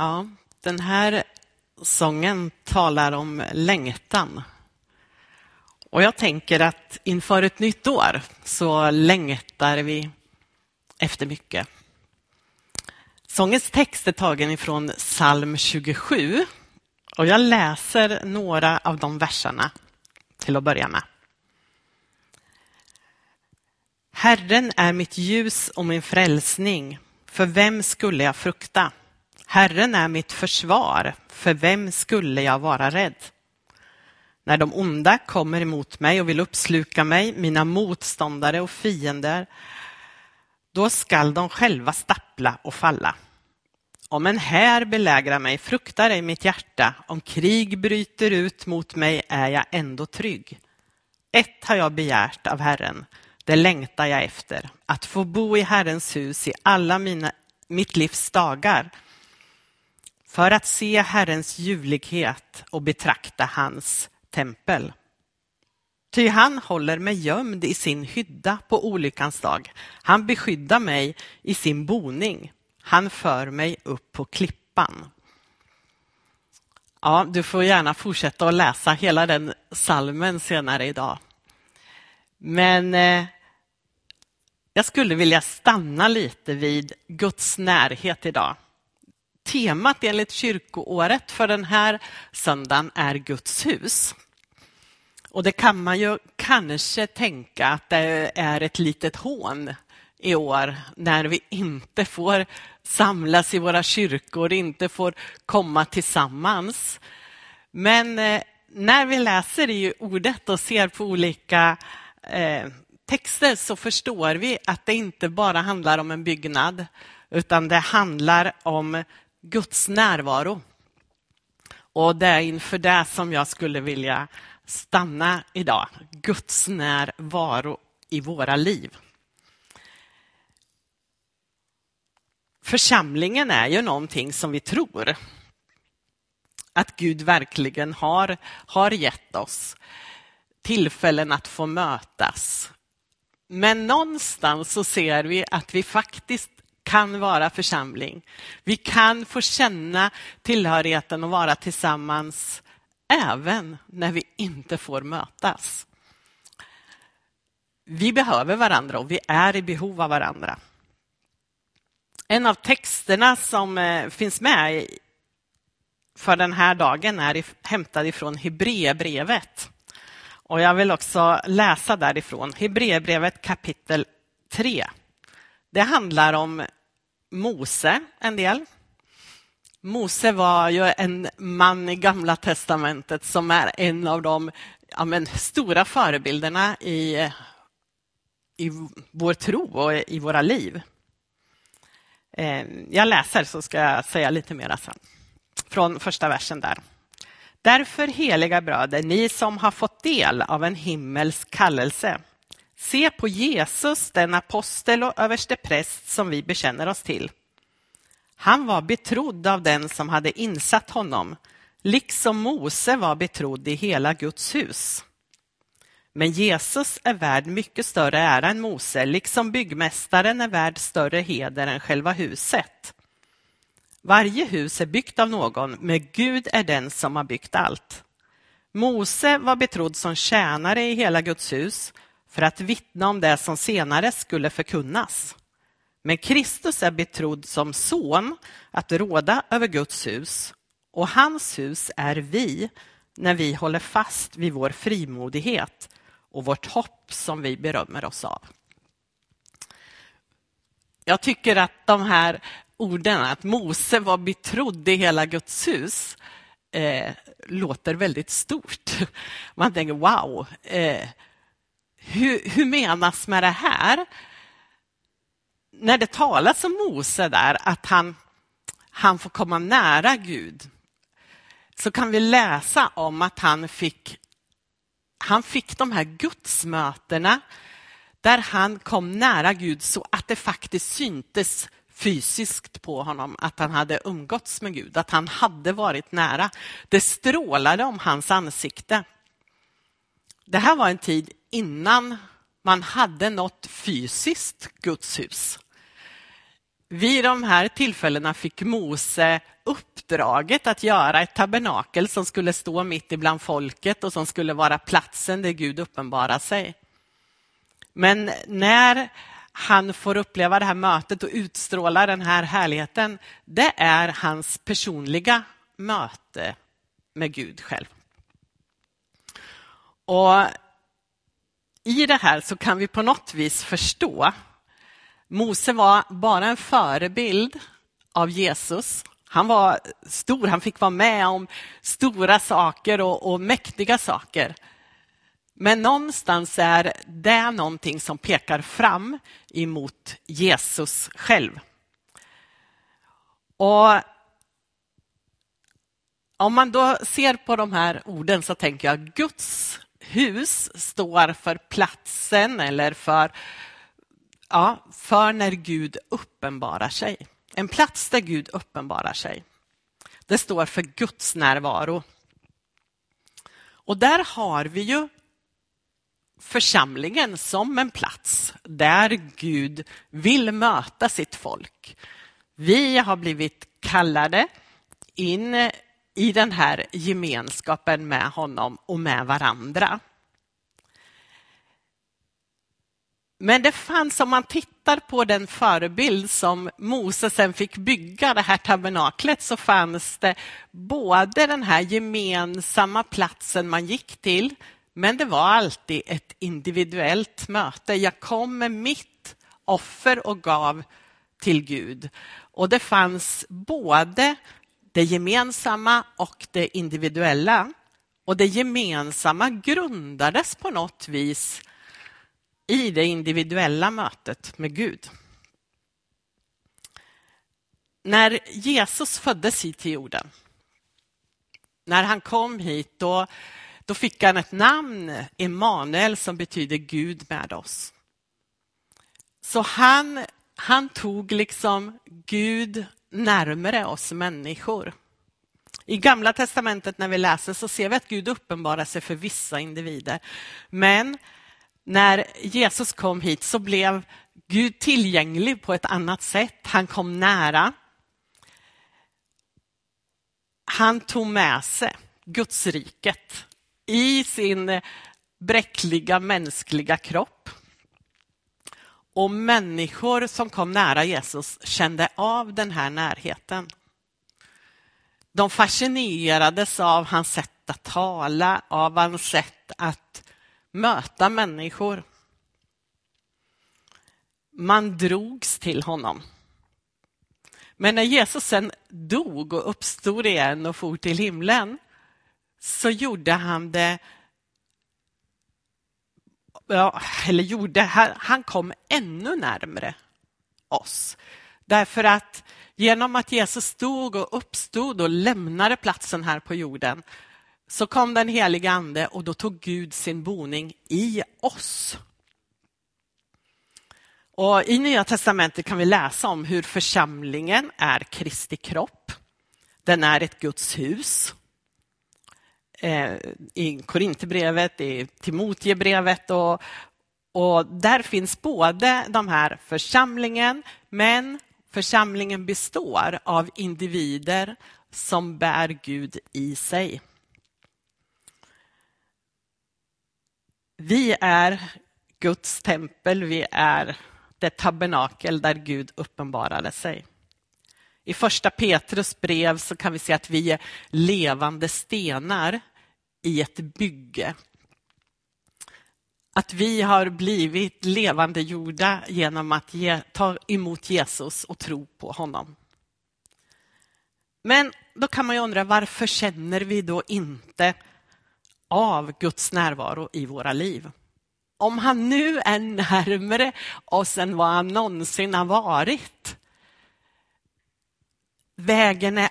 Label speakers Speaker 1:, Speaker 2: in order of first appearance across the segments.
Speaker 1: Ja, den här sången talar om längtan. Och jag tänker att inför ett nytt år så längtar vi efter mycket. Sångens text är tagen ifrån psalm 27 och jag läser några av de verserna till att börja med. Herren är mitt ljus och min frälsning. För vem skulle jag frukta? Herren är mitt försvar. För vem skulle jag vara rädd? När de onda kommer emot mig och vill uppsluka mig, mina motståndare och fiender, då skall de själva stappla och falla. Om en här belägrar mig fruktar ej mitt hjärta, om krig bryter ut mot mig är jag ändå trygg. Ett har jag begärt av Herren, det längtar jag efter, att få bo i Herrens hus i alla mina, mitt livs dagar, för att se Herrens ljuvlighet och betrakta hans tempel. Ty han håller mig gömd i sin hydda på olyckans dag. Han beskyddar mig i sin boning. Han för mig upp på klippan. Ja, du får gärna fortsätta att läsa hela den salmen senare idag. Men eh, jag skulle vilja stanna lite vid Guds närhet idag. Temat enligt kyrkoåret för den här söndagen är Guds hus. Och det kan man ju kanske tänka att det är ett litet hån i år när vi inte får samlas i våra kyrkor, inte får komma tillsammans. Men eh, när vi läser i ordet och ser på olika eh, texter så förstår vi att det inte bara handlar om en byggnad utan det handlar om Guds närvaro. Och det är inför det som jag skulle vilja stanna idag. Guds närvaro i våra liv. Församlingen är ju någonting som vi tror att Gud verkligen har, har gett oss tillfällen att få mötas. Men någonstans så ser vi att vi faktiskt kan vara församling. Vi kan få känna tillhörigheten och vara tillsammans även när vi inte får mötas. Vi behöver varandra och vi är i behov av varandra. En av texterna som eh, finns med för den här dagen är hämtad ifrån Hebreerbrevet. Och jag vill också läsa därifrån, Hebreerbrevet kapitel 3. Det handlar om Mose en del. Mose var ju en man i Gamla testamentet som är en av de ja, men, stora förebilderna i, i vår tro och i våra liv. Eh, jag läser så ska jag säga lite mer sen. Från första versen där. Därför, heliga bröder, ni som har fått del av en himmelsk kallelse, se på Jesus, den apostel och överstepräst som vi bekänner oss till. Han var betrodd av den som hade insatt honom, liksom Mose var betrodd i hela Guds hus. Men Jesus är värd mycket större ära än Mose, liksom byggmästaren är värd större heder än själva huset. Varje hus är byggt av någon, men Gud är den som har byggt allt. Mose var betrodd som tjänare i hela Guds hus för att vittna om det som senare skulle förkunnas. Men Kristus är betrodd som son att råda över Guds hus och hans hus är vi när vi håller fast vid vår frimodighet och vårt hopp som vi berömmer oss av. Jag tycker att de här orden, att Mose var betrodd i hela Guds hus, eh, låter väldigt stort. Man tänker wow, eh, hur, hur menas med det här? När det talas om Mose där, att han, han får komma nära Gud, så kan vi läsa om att han fick, han fick de här gudsmötena där han kom nära Gud så att det faktiskt syntes fysiskt på honom att han hade umgåtts med Gud, att han hade varit nära. Det strålade om hans ansikte. Det här var en tid innan man hade något fysiskt gudshus. vid de här tillfällena fick Mose uppdraget att göra ett tabernakel som skulle stå mitt ibland folket och som skulle vara platsen där Gud uppenbarar sig. Men när han får uppleva det här mötet och utstråla den här härligheten, det är hans personliga möte med Gud själv. Och i det här så kan vi på något vis förstå. Mose var bara en förebild av Jesus. Han var stor, han fick vara med om stora saker och, och mäktiga saker. Men någonstans är det någonting som pekar fram emot Jesus själv. Och om man då ser på de här orden så tänker jag Guds hus står för platsen eller för, ja, för när Gud uppenbarar sig. En plats där Gud uppenbarar sig. Det står för Guds närvaro. Och där har vi ju församlingen som en plats där Gud vill möta sitt folk. Vi har blivit kallade in i den här gemenskapen med honom och med varandra. Men det fanns, om man tittar på den förebild som Moses sen fick bygga det här tabernaklet, så fanns det både den här gemensamma platsen man gick till, men det var alltid ett individuellt möte. Jag kom med mitt offer och gav till Gud. Och det fanns både det gemensamma och det individuella. Och det gemensamma grundades på något vis i det individuella mötet med Gud. När Jesus föddes hit till jorden, när han kom hit, då, då fick han ett namn, Emanuel, som betyder Gud med oss. Så han, han tog liksom Gud närmare oss människor. I Gamla testamentet när vi läser så ser vi att Gud uppenbarar sig för vissa individer. Men när Jesus kom hit så blev Gud tillgänglig på ett annat sätt. Han kom nära. Han tog med sig Gudsriket i sin bräckliga mänskliga kropp. Och människor som kom nära Jesus kände av den här närheten. De fascinerades av hans sätt att tala, av hans sätt att möta människor. Man drogs till honom. Men när Jesus sen dog och uppstod igen och for till himlen så gjorde han det ja, eller gjorde, han kom ännu närmre oss. Därför att genom att Jesus stod och uppstod och lämnade platsen här på jorden så kom den heliga ande och då tog Gud sin boning i oss. Och I Nya testamentet kan vi läsa om hur församlingen är Kristi kropp. Den är ett Guds hus. Eh, I Korinthierbrevet, i Timoteusbrevet och, och där finns både de här församlingen, men församlingen består av individer som bär Gud i sig. Vi är Guds tempel, vi är det tabernakel där Gud uppenbarade sig. I första Petrus brev så kan vi se att vi är levande stenar i ett bygge. Att vi har blivit levande jorda genom att ge, ta emot Jesus och tro på honom. Men då kan man ju undra varför känner vi då inte av Guds närvaro i våra liv. Om han nu är närmare oss än vad han någonsin har varit. Vägen är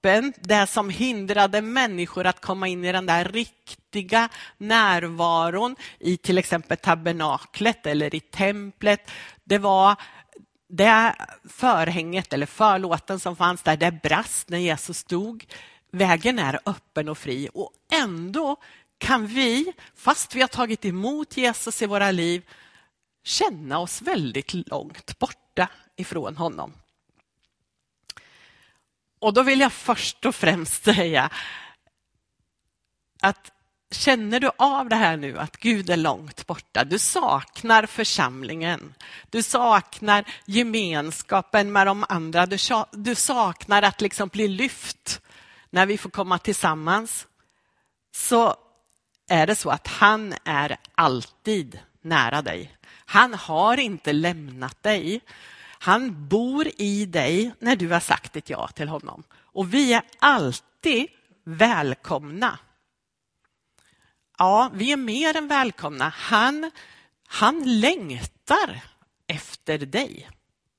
Speaker 1: öppen, det som hindrade människor att komma in i den där riktiga närvaron i till exempel tabernaklet eller i templet. Det var det förhänget eller förlåten som fanns där, det brast när Jesus dog. Vägen är öppen och fri och ändå kan vi, fast vi har tagit emot Jesus i våra liv, känna oss väldigt långt borta ifrån honom. Och då vill jag först och främst säga att känner du av det här nu, att Gud är långt borta, du saknar församlingen, du saknar gemenskapen med de andra, du saknar att liksom bli lyft när vi får komma tillsammans, så är det så att han är alltid nära dig. Han har inte lämnat dig. Han bor i dig när du har sagt ett ja till honom. Och vi är alltid välkomna. Ja, vi är mer än välkomna. Han, han längtar efter dig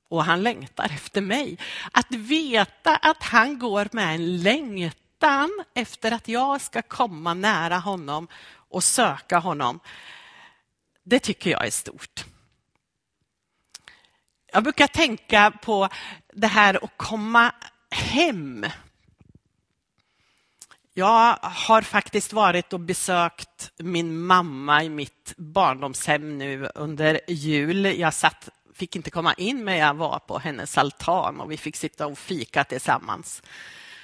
Speaker 1: och han längtar efter mig. Att veta att han går med en längtan efter att jag ska komma nära honom och söka honom, det tycker jag är stort. Jag brukar tänka på det här att komma hem. Jag har faktiskt varit och besökt min mamma i mitt barndomshem nu under jul. Jag satt, fick inte komma in, men jag var på hennes altan och vi fick sitta och fika tillsammans.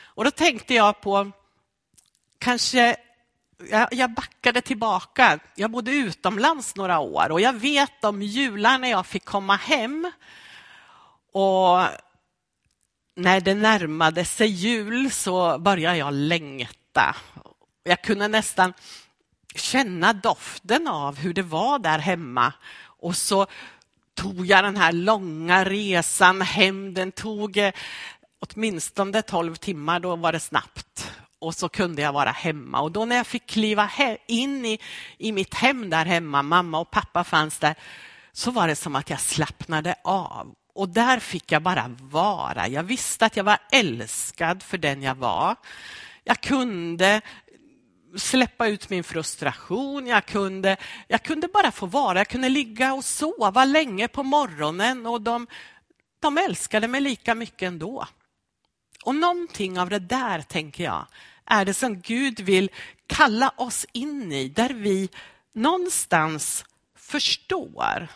Speaker 1: Och då tänkte jag på, kanske jag, backade tillbaka. Jag bodde utomlands några år och jag vet om jular när jag fick komma hem och när det närmade sig jul så började jag längta. Jag kunde nästan känna doften av hur det var där hemma. Och så tog jag den här långa resan hem. Den tog eh, åtminstone 12 timmar, då var det snabbt. Och så kunde jag vara hemma. Och då när jag fick kliva in i, i mitt hem där hemma, mamma och pappa fanns där, så var det som att jag slappnade av och där fick jag bara vara. Jag visste att jag var älskad för den jag var. Jag kunde släppa ut min frustration. Jag kunde, jag kunde bara få vara. Jag kunde ligga och sova länge på morgonen och de, de älskade mig lika mycket ändå. Och någonting av det där, tänker jag, är det som Gud vill kalla oss in i, där vi någonstans förstår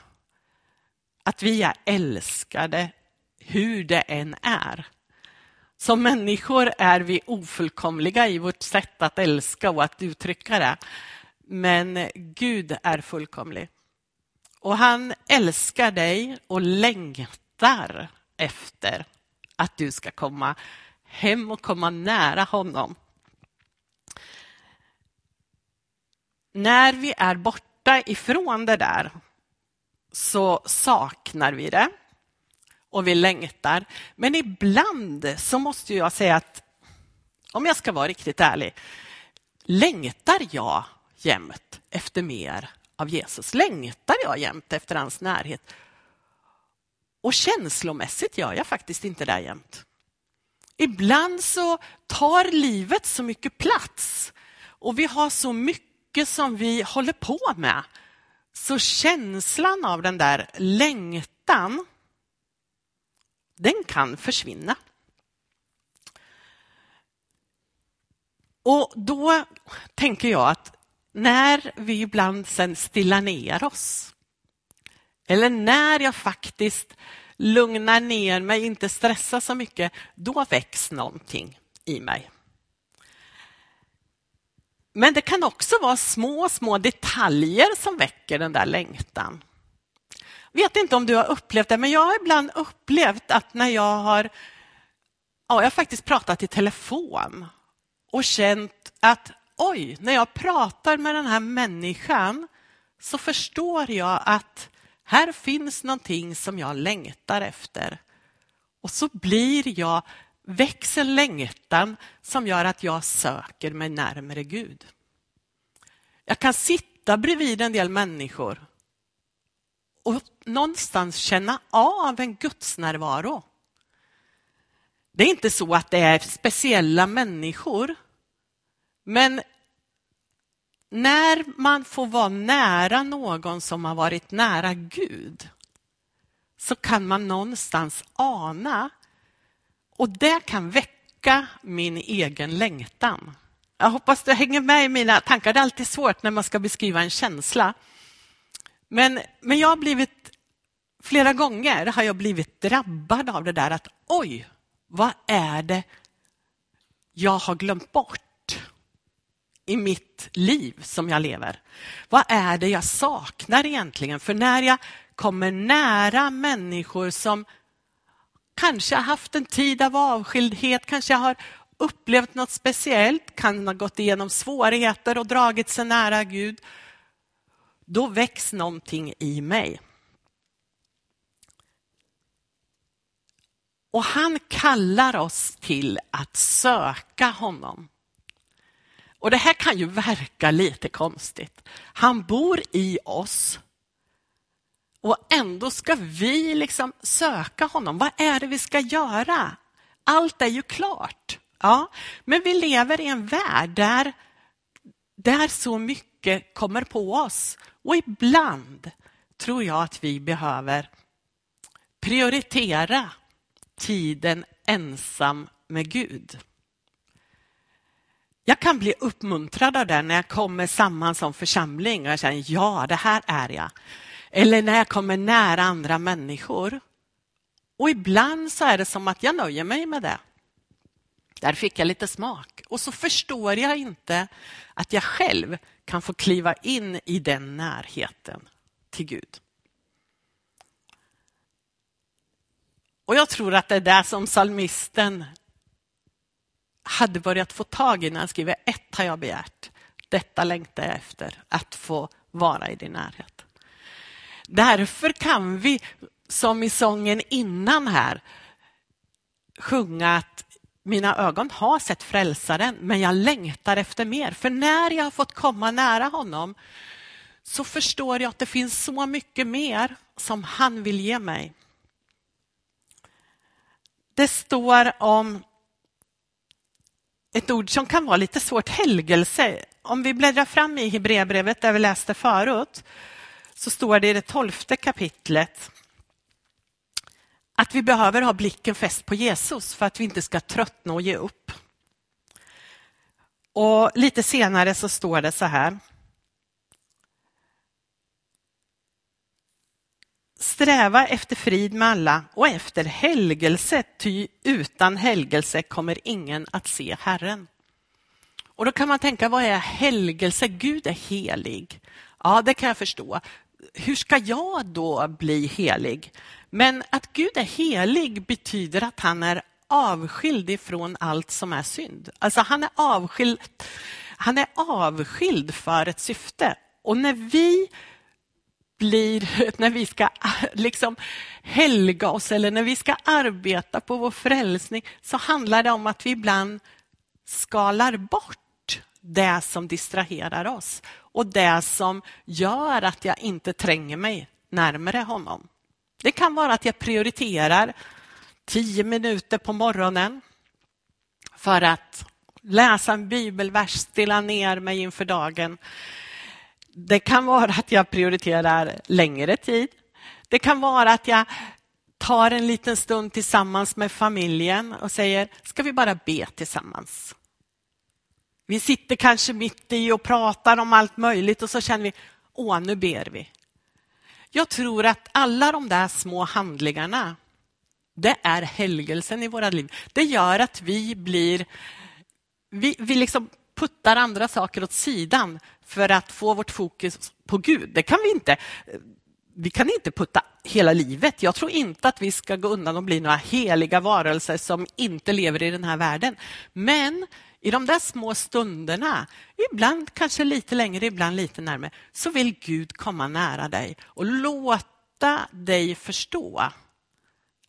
Speaker 1: att vi är älskade hur det än är. Som människor är vi ofullkomliga i vårt sätt att älska och att uttrycka det. Men Gud är fullkomlig. Och han älskar dig och längtar efter att du ska komma hem och komma nära honom. När vi är borta ifrån det där så saknar vi det och vi längtar. Men ibland så måste jag säga att, om jag ska vara riktigt ärlig, längtar jag jämt efter mer av Jesus? Längtar jag jämt efter hans närhet? Och känslomässigt gör jag faktiskt inte det jämt. Ibland så tar livet så mycket plats och vi har så mycket som vi håller på med så känslan av den där längtan, den kan försvinna. Och då tänker jag att när vi ibland sen stillar ner oss, eller när jag faktiskt lugnar ner mig, inte stressar så mycket, då väcks någonting i mig. Men det kan också vara små, små detaljer som väcker den där längtan. Jag vet inte om du har upplevt det, men jag har ibland upplevt att när jag har, ja, jag har faktiskt pratat i telefon och känt att oj, när jag pratar med den här människan så förstår jag att här finns någonting som jag längtar efter. Och så blir jag väcks en längtan som gör att jag söker mig närmare Gud. Jag kan sitta bredvid en del människor och någonstans känna av en gudsnärvaro. Det är inte så att det är speciella människor, men när man får vara nära någon som har varit nära Gud så kan man någonstans ana och det kan väcka min egen längtan. Jag hoppas du hänger med i mina tankar. Det är alltid svårt när man ska beskriva en känsla. Men, men jag har blivit, flera gånger har jag blivit drabbad av det där att oj, vad är det jag har glömt bort i mitt liv som jag lever? Vad är det jag saknar egentligen? För när jag kommer nära människor som kanske har haft en tid av avskildhet, kanske har upplevt något speciellt, kan ha gått igenom svårigheter och dragit sig nära Gud, då väcks någonting i mig. Och han kallar oss till att söka honom. Och det här kan ju verka lite konstigt. Han bor i oss. Och ändå ska vi liksom söka honom. Vad är det vi ska göra? Allt är ju klart. Ja, men vi lever i en värld där, där så mycket kommer på oss. Och ibland tror jag att vi behöver prioritera tiden ensam med Gud. Jag kan bli uppmuntrad av det när jag kommer samman som församling och jag känner ja, det här är jag. Eller när jag kommer nära andra människor. Och ibland så är det som att jag nöjer mig med det. Där fick jag lite smak. Och så förstår jag inte att jag själv kan få kliva in i den närheten till Gud. Och jag tror att det är det som salmisten hade börjat få tag i när han skriver ett har jag begärt. Detta längtar jag efter, att få vara i din närhet. Därför kan vi, som i sången innan här, sjunga att mina ögon har sett frälsaren, men jag längtar efter mer. För när jag har fått komma nära honom så förstår jag att det finns så mycket mer som han vill ge mig. Det står om ett ord som kan vara lite svårt, helgelse. Om vi bläddrar fram i Hebreerbrevet där vi läste förut så står det i det tolfte kapitlet att vi behöver ha blicken fäst på Jesus för att vi inte ska tröttna och ge upp. Och lite senare så står det så här. Sträva efter frid med alla och efter helgelse, ty utan helgelse kommer ingen att se Herren. Och då kan man tänka, vad är helgelse? Gud är helig. Ja, det kan jag förstå. Hur ska jag då bli helig? Men att Gud är helig betyder att han är avskild ifrån allt som är synd. Alltså han är avskild, han är avskild för ett syfte. Och när vi blir, när vi ska liksom helga oss eller när vi ska arbeta på vår frälsning så handlar det om att vi ibland skalar bort det som distraherar oss och det som gör att jag inte tränger mig närmare honom. Det kan vara att jag prioriterar tio minuter på morgonen för att läsa en bibelvers, stilla ner mig inför dagen. Det kan vara att jag prioriterar längre tid. Det kan vara att jag tar en liten stund tillsammans med familjen och säger, ska vi bara be tillsammans? Vi sitter kanske mitt i och pratar om allt möjligt och så känner vi, åh, nu ber vi. Jag tror att alla de där små handlingarna, det är helgelsen i våra liv. Det gör att vi blir, vi, vi liksom puttar andra saker åt sidan för att få vårt fokus på Gud. Det kan vi inte. Vi kan inte putta hela livet. Jag tror inte att vi ska gå undan och bli några heliga varelser som inte lever i den här världen. Men i de där små stunderna, ibland kanske lite längre, ibland lite närmare, så vill Gud komma nära dig och låta dig förstå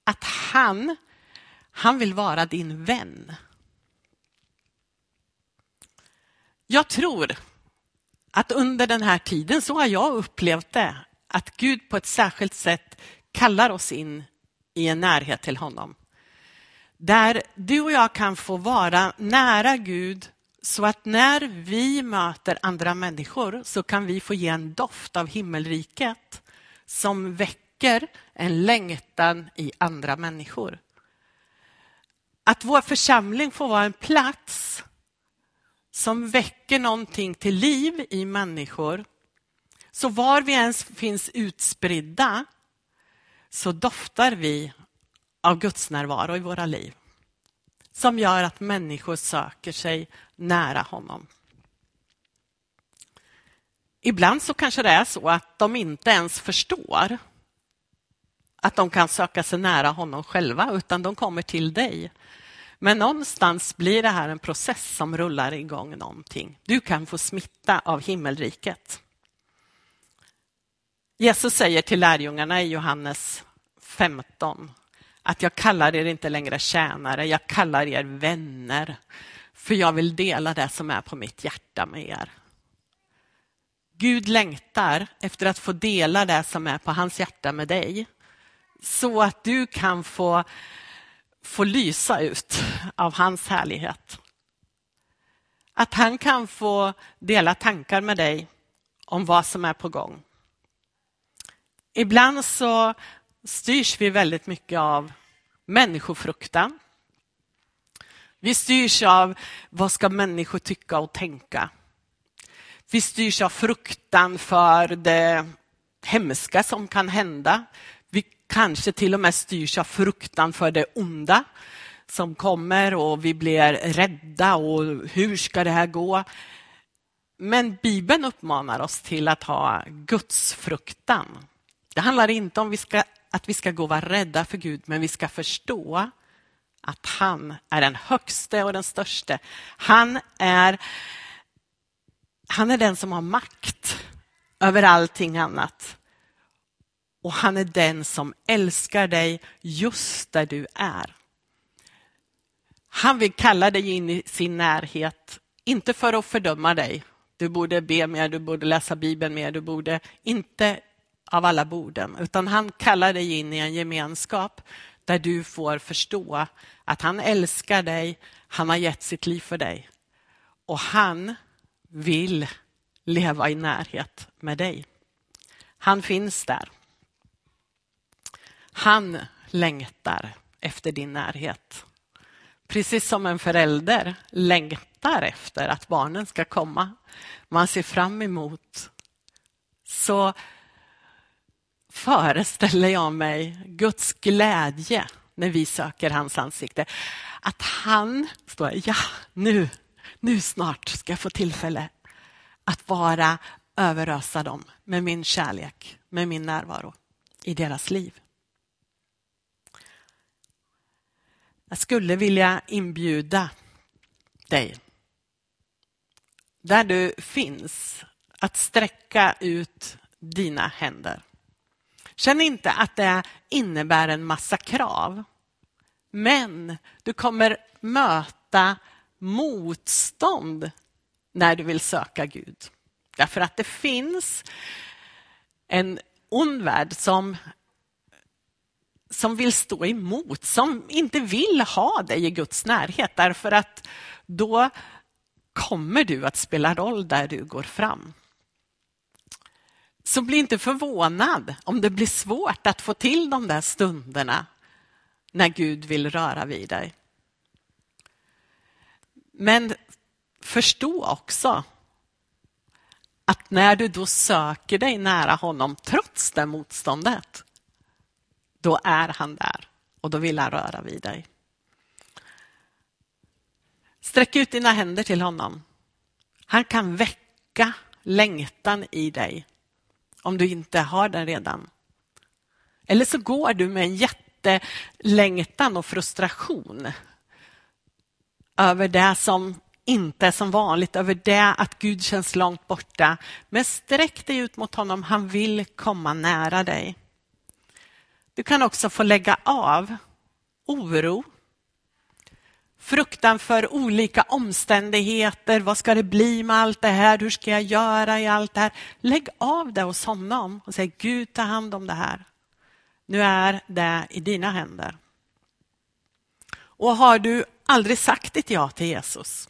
Speaker 1: att han, han vill vara din vän. Jag tror att under den här tiden, så har jag upplevt det, att Gud på ett särskilt sätt kallar oss in i en närhet till honom. Där du och jag kan få vara nära Gud så att när vi möter andra människor så kan vi få ge en doft av himmelriket som väcker en längtan i andra människor. Att vår församling får vara en plats som väcker någonting till liv i människor. Så var vi ens finns utspridda så doftar vi av Guds närvaro i våra liv. som gör att människor söker sig nära honom. Ibland så kanske det är så att de inte ens förstår att de kan söka sig nära honom själva, utan de kommer till dig. Men någonstans blir det här en process som rullar igång någonting. Du kan få smitta av himmelriket. Jesus säger till lärjungarna i Johannes 15 att jag kallar er inte längre tjänare, jag kallar er vänner. För jag vill dela det som är på mitt hjärta med er. Gud längtar efter att få dela det som är på hans hjärta med dig. Så att du kan få, få lysa ut av hans härlighet. Att han kan få dela tankar med dig om vad som är på gång. Ibland så styrs vi väldigt mycket av människofruktan. Vi styrs av vad ska människor tycka och tänka. Vi styrs av fruktan för det hemska som kan hända. Kanske till och med styrs av fruktan för det onda som kommer och vi blir rädda och hur ska det här gå? Men Bibeln uppmanar oss till att ha Guds fruktan. Det handlar inte om vi ska, att vi ska gå och vara rädda för Gud, men vi ska förstå att han är den högste och den störste. Han är, han är den som har makt över allting annat. Och han är den som älskar dig just där du är. Han vill kalla dig in i sin närhet, inte för att fördöma dig. Du borde be mer, du borde läsa Bibeln mer, du borde inte av alla borden, utan han kallar dig in i en gemenskap där du får förstå att han älskar dig, han har gett sitt liv för dig och han vill leva i närhet med dig. Han finns där. Han längtar efter din närhet. Precis som en förälder längtar efter att barnen ska komma. Man ser fram emot. Så föreställer jag mig Guds glädje när vi söker hans ansikte. Att han står, ja nu, nu snart ska jag få tillfälle att vara överösa dem med min kärlek, med min närvaro i deras liv. Jag skulle vilja inbjuda dig, där du finns, att sträcka ut dina händer. Känn inte att det innebär en massa krav. Men du kommer möta motstånd när du vill söka Gud. Därför att det finns en ond värld som, som vill stå emot, som inte vill ha dig i Guds närhet. Därför att då kommer du att spela roll där du går fram. Så bli inte förvånad om det blir svårt att få till de där stunderna när Gud vill röra vid dig. Men förstå också att när du då söker dig nära honom trots det motståndet, då är han där och då vill han röra vid dig. Sträck ut dina händer till honom. Han kan väcka längtan i dig om du inte har den redan. Eller så går du med en jättelängtan och frustration över det som inte är som vanligt, över det att Gud känns långt borta. Men sträck dig ut mot honom, han vill komma nära dig. Du kan också få lägga av oro, fruktan för olika omständigheter. Vad ska det bli med allt det här? Hur ska jag göra i allt det här? Lägg av det hos honom och säg Gud ta hand om det här. Nu är det i dina händer. Och har du aldrig sagt ett ja till Jesus,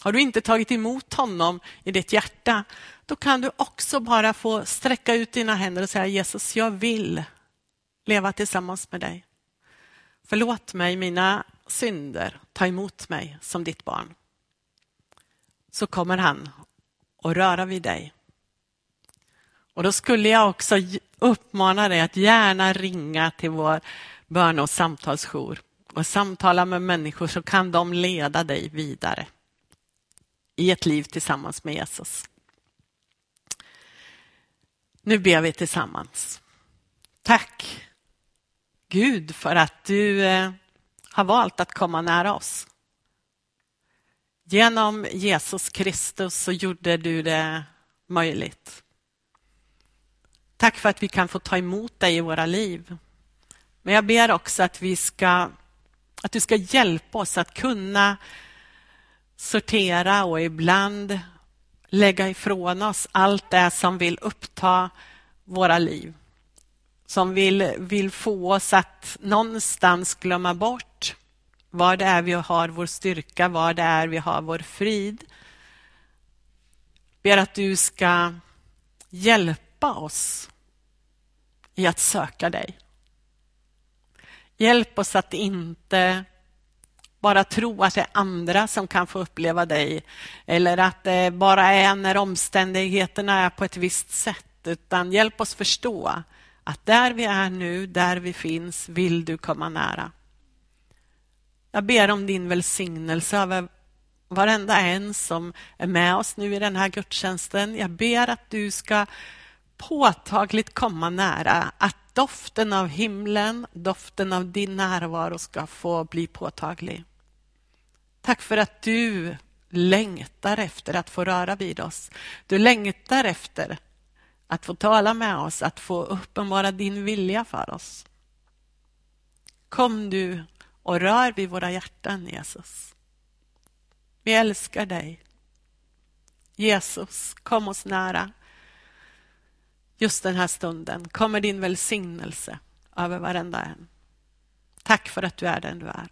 Speaker 1: har du inte tagit emot honom i ditt hjärta, då kan du också bara få sträcka ut dina händer och säga Jesus, jag vill leva tillsammans med dig. Förlåt mig mina synder, ta emot mig som ditt barn. Så kommer han att röra vid dig. Och då skulle jag också uppmana dig att gärna ringa till vår bön och samtalsjour och samtala med människor så kan de leda dig vidare i ett liv tillsammans med Jesus. Nu ber vi tillsammans. Tack Gud för att du eh, har valt att komma nära oss. Genom Jesus Kristus så gjorde du det möjligt. Tack för att vi kan få ta emot dig i våra liv. Men jag ber också att, vi ska, att du ska hjälpa oss att kunna sortera och ibland lägga ifrån oss allt det som vill uppta våra liv. Som vill, vill få oss att någonstans glömma bort var det är vi har vår styrka, var det är vi har vår frid. Ber att du ska hjälpa oss i att söka dig. Hjälp oss att inte bara tro att det är andra som kan få uppleva dig eller att det bara är när omständigheterna är på ett visst sätt, utan hjälp oss förstå att där vi är nu, där vi finns, vill du komma nära. Jag ber om din välsignelse över varenda en som är med oss nu i den här gudstjänsten. Jag ber att du ska påtagligt komma nära, att doften av himlen, doften av din närvaro ska få bli påtaglig. Tack för att du längtar efter att få röra vid oss. Du längtar efter att få tala med oss, att få uppenbara din vilja för oss. Kom du och rör vid våra hjärtan, Jesus. Vi älskar dig. Jesus, kom oss nära. Just den här stunden kommer din välsignelse över varenda en. Tack för att du är den du är.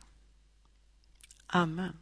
Speaker 1: Amen.